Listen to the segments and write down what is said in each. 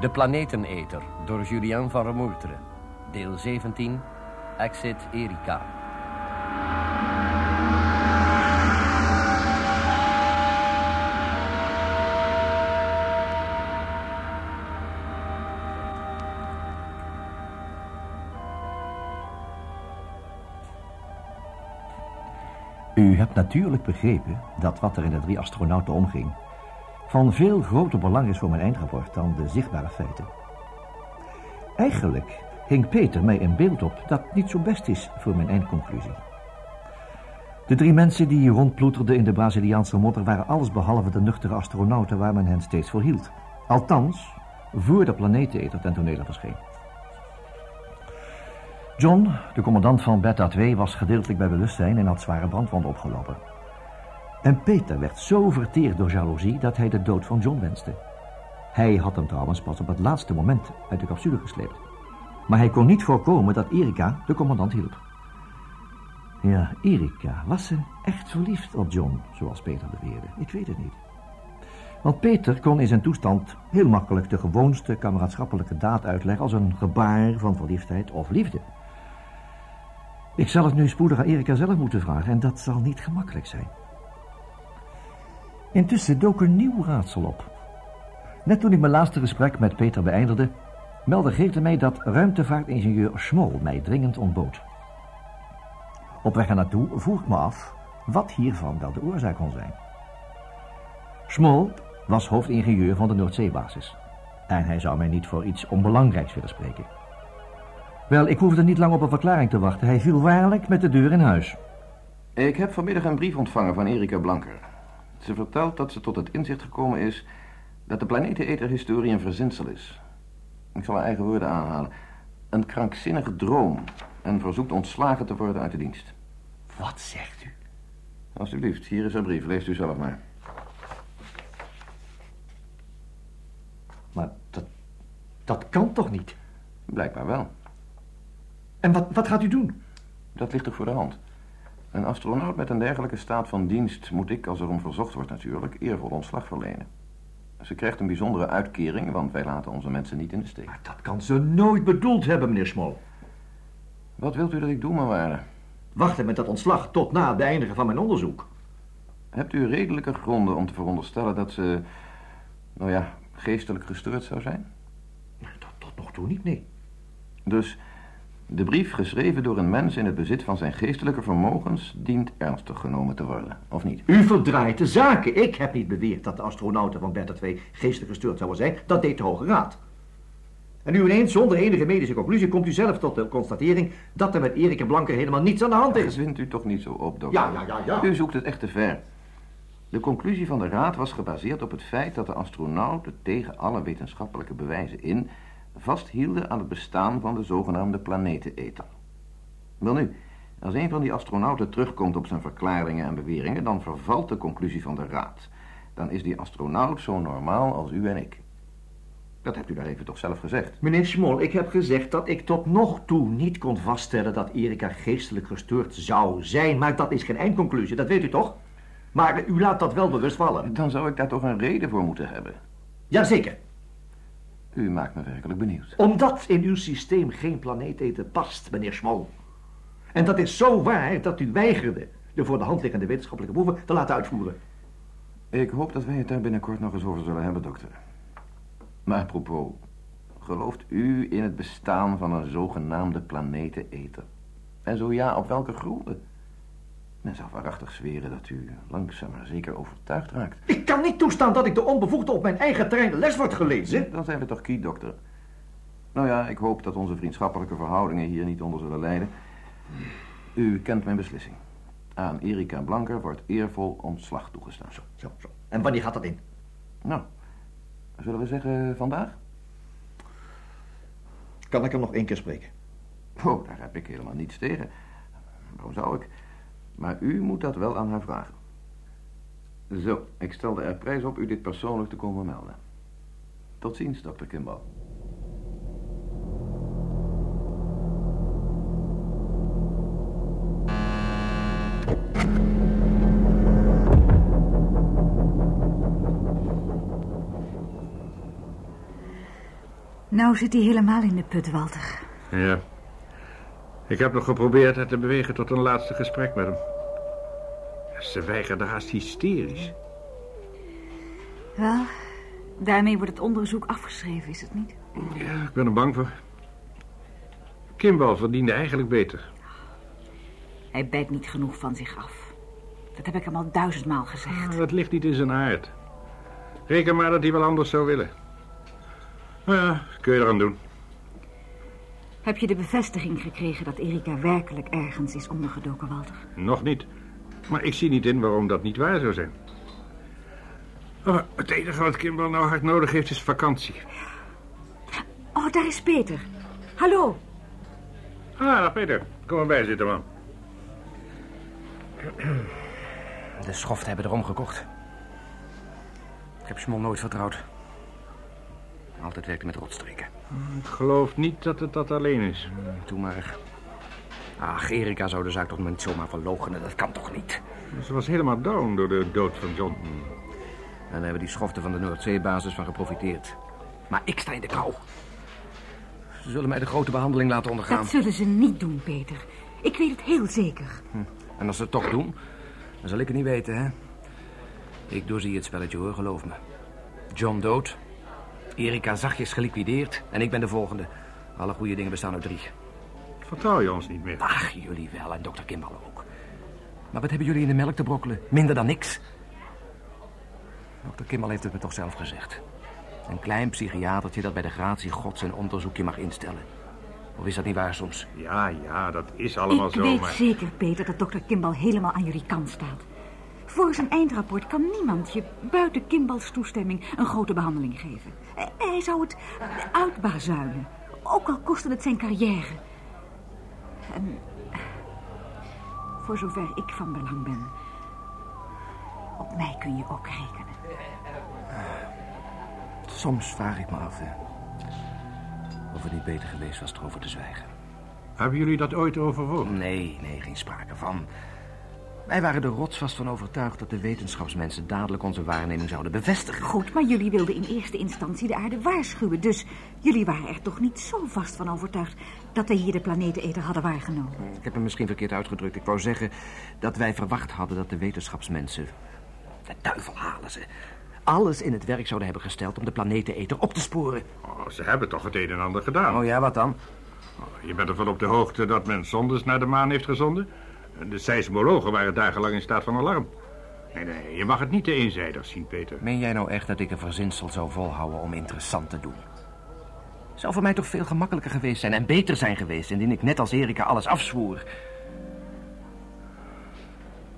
De Planeteneter door Julien van Remoertre. Deel 17. Exit Erika. U hebt natuurlijk begrepen dat wat er in de drie astronauten omging... van veel groter belang is voor mijn eindrapport dan de zichtbare feiten. Eigenlijk hing Peter mij een beeld op dat niet zo best is voor mijn eindconclusie. De drie mensen die rondploeterden in de Braziliaanse modder... waren allesbehalve de nuchtere astronauten waar men hen steeds voor hield. Althans, voor de planeteneter ten tonele verscheen. John, de commandant van Beta 2, was gedeeltelijk bij bewustzijn en had zware brandwonden opgelopen. En Peter werd zo verteerd door jaloezie dat hij de dood van John wenste. Hij had hem trouwens pas op het laatste moment uit de capsule gesleept. Maar hij kon niet voorkomen dat Erika de commandant hielp. Ja, Erika, was ze echt verliefd op John, zoals Peter beweerde? Ik weet het niet. Want Peter kon in zijn toestand heel makkelijk de gewoonste kameraadschappelijke daad uitleggen als een gebaar van verliefdheid of liefde. Ik zal het nu spoedig aan Erika zelf moeten vragen en dat zal niet gemakkelijk zijn. Intussen dook een nieuw raadsel op. Net toen ik mijn laatste gesprek met Peter beëindigde, meldde Geerte mij dat ruimtevaartingenieur Schmol mij dringend ontbood. Op weg naartoe vroeg ik me af wat hiervan wel de oorzaak kon zijn. Schmol was hoofdingenieur van de Noordzeebasis. En hij zou mij niet voor iets onbelangrijks willen spreken. Wel, ik hoefde niet lang op een verklaring te wachten. Hij viel waarlijk met de deur in huis. Ik heb vanmiddag een brief ontvangen van Erika Blanker. Ze vertelt dat ze tot het inzicht gekomen is dat de planeteneter-historie een verzinsel is. Ik zal haar eigen woorden aanhalen. Een krankzinnige droom en verzoekt ontslagen te worden uit de dienst. Wat zegt u? Alsjeblieft, hier is haar brief. Leest u zelf maar. Maar dat, dat kan toch niet? Blijkbaar wel. En wat, wat gaat u doen? Dat ligt toch voor de hand. Een astronaut met een dergelijke staat van dienst moet ik, als er om verzocht wordt natuurlijk, eervol ontslag verlenen. Ze krijgt een bijzondere uitkering, want wij laten onze mensen niet in de steek. Maar dat kan ze nooit bedoeld hebben, meneer Smol. Wat wilt u dat ik doe, mijn waarde? Wachten met dat ontslag tot na het beëindigen van mijn onderzoek. Hebt u redelijke gronden om te veronderstellen dat ze, nou ja, geestelijk gestoord zou zijn? Tot, tot nog toe niet, nee. Dus de brief geschreven door een mens in het bezit van zijn geestelijke vermogens dient ernstig genomen te worden, of niet? U verdraait de zaken. Ik heb niet beweerd dat de astronauten van Beta 2 geestelijk gestoord zouden zijn. Dat deed de Hoge Raad. En nu ineens, zonder enige medische conclusie, komt u zelf tot de constatering dat er met Erik en Blanker helemaal niets aan de hand is. Wint u toch niet zo op, dokter? Ja, ja, ja, ja. U zoekt het echt te ver. De conclusie van de raad was gebaseerd op het feit dat de astronauten tegen alle wetenschappelijke bewijzen in vasthielden aan het bestaan van de zogenaamde planeteneter. Welnu, als een van die astronauten terugkomt op zijn verklaringen en beweringen, dan vervalt de conclusie van de raad. Dan is die astronaut zo normaal als u en ik. Dat hebt u daar even toch zelf gezegd? Meneer Smol, ik heb gezegd dat ik tot nog toe niet kon vaststellen dat Erika geestelijk gestoord zou zijn. Maar dat is geen eindconclusie, dat weet u toch? Maar u laat dat wel bewust vallen. Dan zou ik daar toch een reden voor moeten hebben. Jazeker. U maakt me werkelijk benieuwd. Omdat in uw systeem geen planeeteten past, meneer Smol. En dat is zo waar dat u weigerde de voor de hand liggende wetenschappelijke proeven te laten uitvoeren. Ik hoop dat wij het daar binnenkort nog eens over zullen hebben, dokter. Maar apropos, gelooft u in het bestaan van een zogenaamde planeteneter? En zo ja, op welke gronden? Men zou waarachtig zweren dat u langzaam maar zeker overtuigd raakt. Ik kan niet toestaan dat ik de onbevoegde op mijn eigen terrein les wordt gelezen. Dan zijn we toch kiet, dokter. Nou ja, ik hoop dat onze vriendschappelijke verhoudingen hier niet onder zullen lijden. U kent mijn beslissing. Aan Erika Blanker wordt eervol ontslag toegestaan. Zo, zo, zo. En wanneer gaat dat in? Nou, zullen we zeggen vandaag? Kan ik hem nog één keer spreken? Oh, daar heb ik helemaal niets tegen. Waarom zou ik? Maar u moet dat wel aan haar vragen. Zo, ik stelde er prijs op u dit persoonlijk te komen melden. Tot ziens, dokter Kimball. Nou zit hij helemaal in de put, Walter. Ja. Ik heb nog geprobeerd het te bewegen tot een laatste gesprek met hem. Ze weigerde haast hysterisch. Wel, daarmee wordt het onderzoek afgeschreven, is het niet? Ja, ik ben er bang voor. Kimball verdiende eigenlijk beter. Hij bijt niet genoeg van zich af. Dat heb ik hem al duizendmaal gezegd. Dat ligt niet in zijn aard. Reken maar dat hij wel anders zou willen. Nou ja, kun je eraan doen. Heb je de bevestiging gekregen dat Erika werkelijk ergens is ondergedoken, Walter? Nog niet. Maar ik zie niet in waarom dat niet waar zou zijn. Oh, het enige wat Kimball nou hard nodig heeft is vakantie. Oh, daar is Peter. Hallo. Ah, dag Peter. Kom maar bij zitten, man. De schoften hebben erom gekocht. Ik heb Schmol nooit vertrouwd. Altijd werkte met rotstreken. Ik geloof niet dat het dat alleen is. Doe maar. Ach, Erika zou de zaak toch niet zomaar verloochenen. Dat kan toch niet? Ze was helemaal down door de dood van John. En daar hebben die schoften van de Noordzeebasis van geprofiteerd. Maar ik sta in de kou. Ze zullen mij de grote behandeling laten ondergaan. Dat zullen ze niet doen, Peter. Ik weet het heel zeker. En als ze het toch doen, dan zal ik het niet weten, hè? Ik doorzie het spelletje, hoor, geloof me. John dood. Erika zachtjes geliquideerd. En ik ben de volgende. Alle goede dingen bestaan uit drie. Vertrouw je ons niet meer? Ach, jullie wel en dokter Kimball ook. Maar wat hebben jullie in de melk te brokkelen? Minder dan niks. Dokter Kimball heeft het me toch zelf gezegd. Een klein psychiatertje dat bij de gratie gods een onderzoekje mag instellen. Of is dat niet waar soms? Ja, ja, dat is allemaal ik zo, weet maar... zeker, Peter, dat dokter Kimball helemaal aan jullie kant staat. Voor zijn eindrapport kan niemand je buiten Kimballs toestemming een grote behandeling geven. Hij zou het uitbazuinen, ook al kostte het zijn carrière. En voor zover ik van belang ben, op mij kun je ook rekenen. Soms vraag ik me af, hè. Of het niet beter geweest was erover te zwijgen. Hebben jullie dat ooit overwogen? Nee, nee, geen sprake van. Wij waren er rotsvast van overtuigd dat de wetenschapsmensen dadelijk onze waarneming zouden bevestigen. Goed, maar jullie wilden in eerste instantie de aarde waarschuwen. Dus jullie waren er toch niet zo vast van overtuigd dat wij hier de planeteneter hadden waargenomen. Ik heb hem misschien verkeerd uitgedrukt. Ik wou zeggen dat wij verwacht hadden dat de wetenschapsmensen... De duivel halen ze. Alles in het werk zouden hebben gesteld om de planeteneter op te sporen. Oh, ze hebben toch het een en ander gedaan. Oh ja, wat dan? Je bent ervan op de hoogte dat men zondes naar de maan heeft gezonden? De seismologen waren dagenlang in staat van alarm. Nee, nee, je mag het niet te eenzijdig zien, Peter. Meen jij nou echt dat ik een verzinsel zou volhouden om interessant te doen? Zou voor mij toch veel gemakkelijker geweest zijn en beter zijn geweest... indien ik net als Erika alles afzwoer.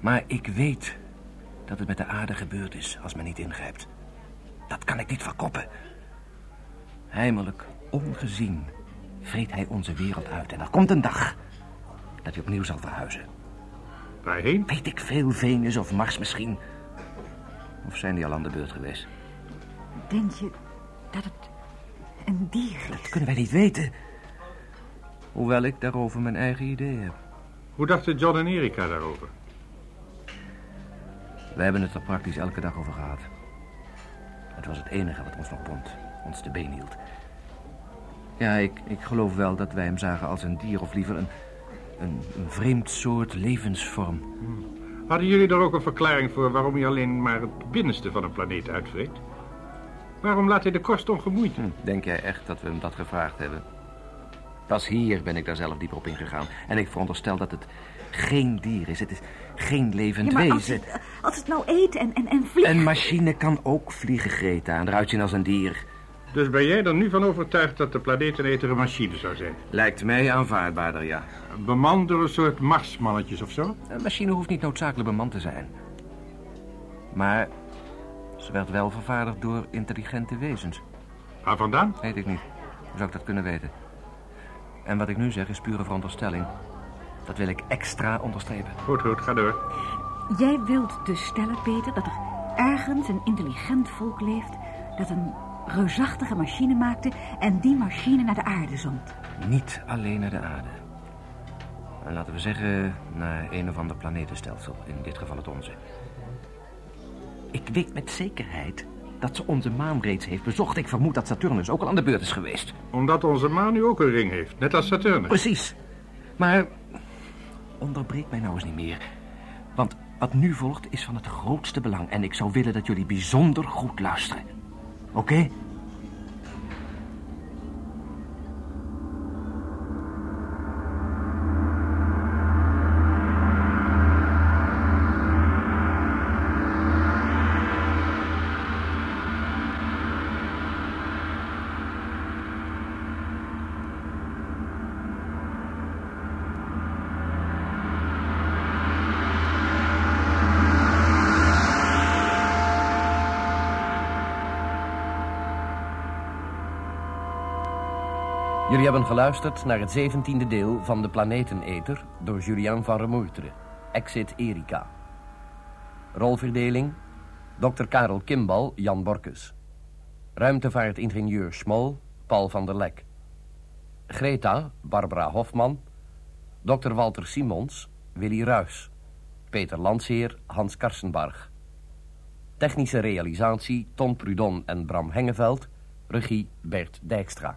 Maar ik weet dat het met de aarde gebeurd is als men niet ingrijpt. Dat kan ik niet verkoppen. Heimelijk, ongezien, vreet hij onze wereld uit. En er komt een dag dat hij opnieuw zal verhuizen. Waarheen? Weet ik veel, Venus of Mars misschien. Of zijn die al aan de beurt geweest? Denk je dat het een dier is? Dat kunnen wij niet weten. Hoewel ik daarover mijn eigen idee heb. Hoe dachten John en Erika daarover? We hebben het er praktisch elke dag over gehad. Het was het enige wat ons nog bond, ons te been hield. Ja, ik, ik geloof wel dat wij hem zagen als een dier, of liever een, een, een vreemd soort levensvorm. Hadden jullie daar ook een verklaring voor waarom hij alleen maar het binnenste van een planeet uitvreet? Waarom laat hij de kost ongemoeid? Hm, denk jij echt dat we hem dat gevraagd hebben? Pas hier ben ik daar zelf dieper op ingegaan. En ik veronderstel dat het geen dier is. Het is geen levend Ja, maar als wezen. het, als het nou eet en, en, en vliegt... Een machine kan ook vliegen, Greta, en eruit zien als een dier. Dus ben jij er nu van overtuigd dat de planeteneter een machine zou zijn? Lijkt mij aanvaardbaarder, ja. Bemand door een soort marsmannetjes of zo? Een machine hoeft niet noodzakelijk bemand te zijn. Maar ze werd wel vervaardigd door intelligente wezens. Waar vandaan? Weet ik niet. Hoe zou ik dat kunnen weten? En wat ik nu zeg is pure veronderstelling. Dat wil ik extra onderstrepen. Goed, goed, ga door. Jij wilt dus stellen, Peter, dat er ergens een intelligent volk leeft... dat een reusachtige machine maakte en die machine naar de aarde zond. Niet alleen naar de aarde. En laten we zeggen naar een of ander planetenstelsel. In dit geval het onze. Ik weet met zekerheid dat ze onze maan reeds heeft bezocht. Ik vermoed dat Saturnus ook al aan de beurt is geweest. Omdat onze maan nu ook een ring heeft, net als Saturnus. Precies. Maar onderbreek mij nou eens niet meer. Want wat nu volgt is van het grootste belang. En ik zou willen dat jullie bijzonder goed luisteren. ok? Jullie hebben geluisterd naar het zeventiende deel van De Planeteneter door Julien van Remoerteren. Exit Erika. Rolverdeling: Dr. Karel Kimbal, Jan Borkes. Ruimtevaartingenieur Schmol, Paul van der Lek. Greta, Barbara Hofman. Dr. Walter Simons, Willy Ruys. Peter Landseer, Hans Karsenbarg. Technische realisatie Ton Prudon en Bram Hengeveld. Regie Bert Dijkstra.